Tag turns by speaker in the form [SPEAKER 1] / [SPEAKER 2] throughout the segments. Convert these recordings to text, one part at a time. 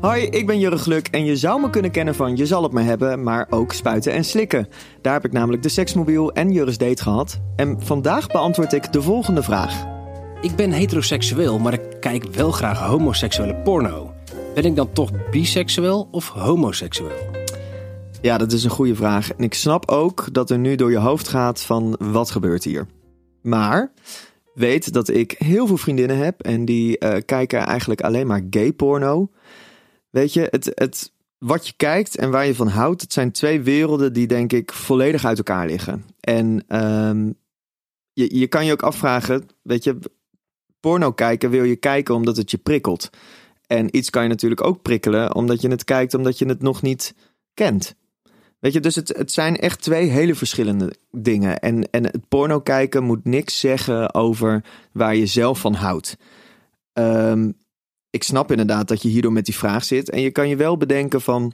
[SPEAKER 1] Hoi, ik ben Jurre Gluk en je zou me kunnen kennen van Je zal het me hebben, maar ook spuiten en slikken. Daar heb ik namelijk de seksmobiel en Jurre's date gehad. En vandaag beantwoord ik de volgende vraag.
[SPEAKER 2] Ik ben heteroseksueel, maar ik kijk wel graag homoseksuele porno. Ben ik dan toch biseksueel of homoseksueel?
[SPEAKER 1] Ja, dat is een goede vraag. En ik snap ook dat er nu door je hoofd gaat van wat gebeurt hier. Maar weet dat ik heel veel vriendinnen heb en die eh, kijken eigenlijk alleen maar gay porno. Weet je, het, het, wat je kijkt en waar je van houdt, het zijn twee werelden die denk ik volledig uit elkaar liggen. En ehm, je, je kan je ook afvragen, weet je, porno kijken wil je kijken omdat het je prikkelt. En iets kan je natuurlijk ook prikkelen omdat je het kijkt omdat je het nog niet kent. Weet je, dus het, het zijn echt twee hele verschillende dingen. En, en het porno kijken moet niks zeggen over waar je zelf van houdt. Um, ik snap inderdaad dat je hierdoor met die vraag zit. En je kan je wel bedenken van.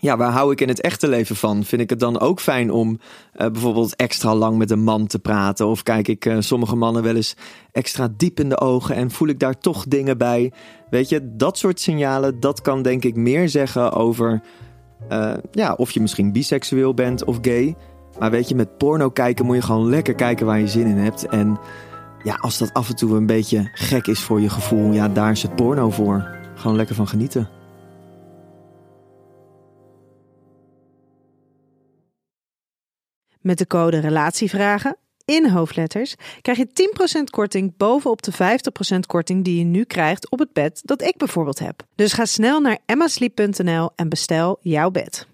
[SPEAKER 1] Ja, waar hou ik in het echte leven van? Vind ik het dan ook fijn om uh, bijvoorbeeld extra lang met een man te praten? Of kijk ik uh, sommige mannen wel eens extra diep in de ogen en voel ik daar toch dingen bij? Weet je, dat soort signalen, dat kan denk ik meer zeggen over uh, ja, of je misschien biseksueel bent of gay. Maar weet je, met porno kijken moet je gewoon lekker kijken waar je zin in hebt. En ja, als dat af en toe een beetje gek is voor je gevoel, ja, daar is het porno voor. Gewoon lekker van genieten.
[SPEAKER 3] Met de code RELATIEVRAGEN in hoofdletters krijg je 10% korting bovenop de 50% korting die je nu krijgt op het bed dat ik bijvoorbeeld heb. Dus ga snel naar emmasleep.nl en bestel jouw bed.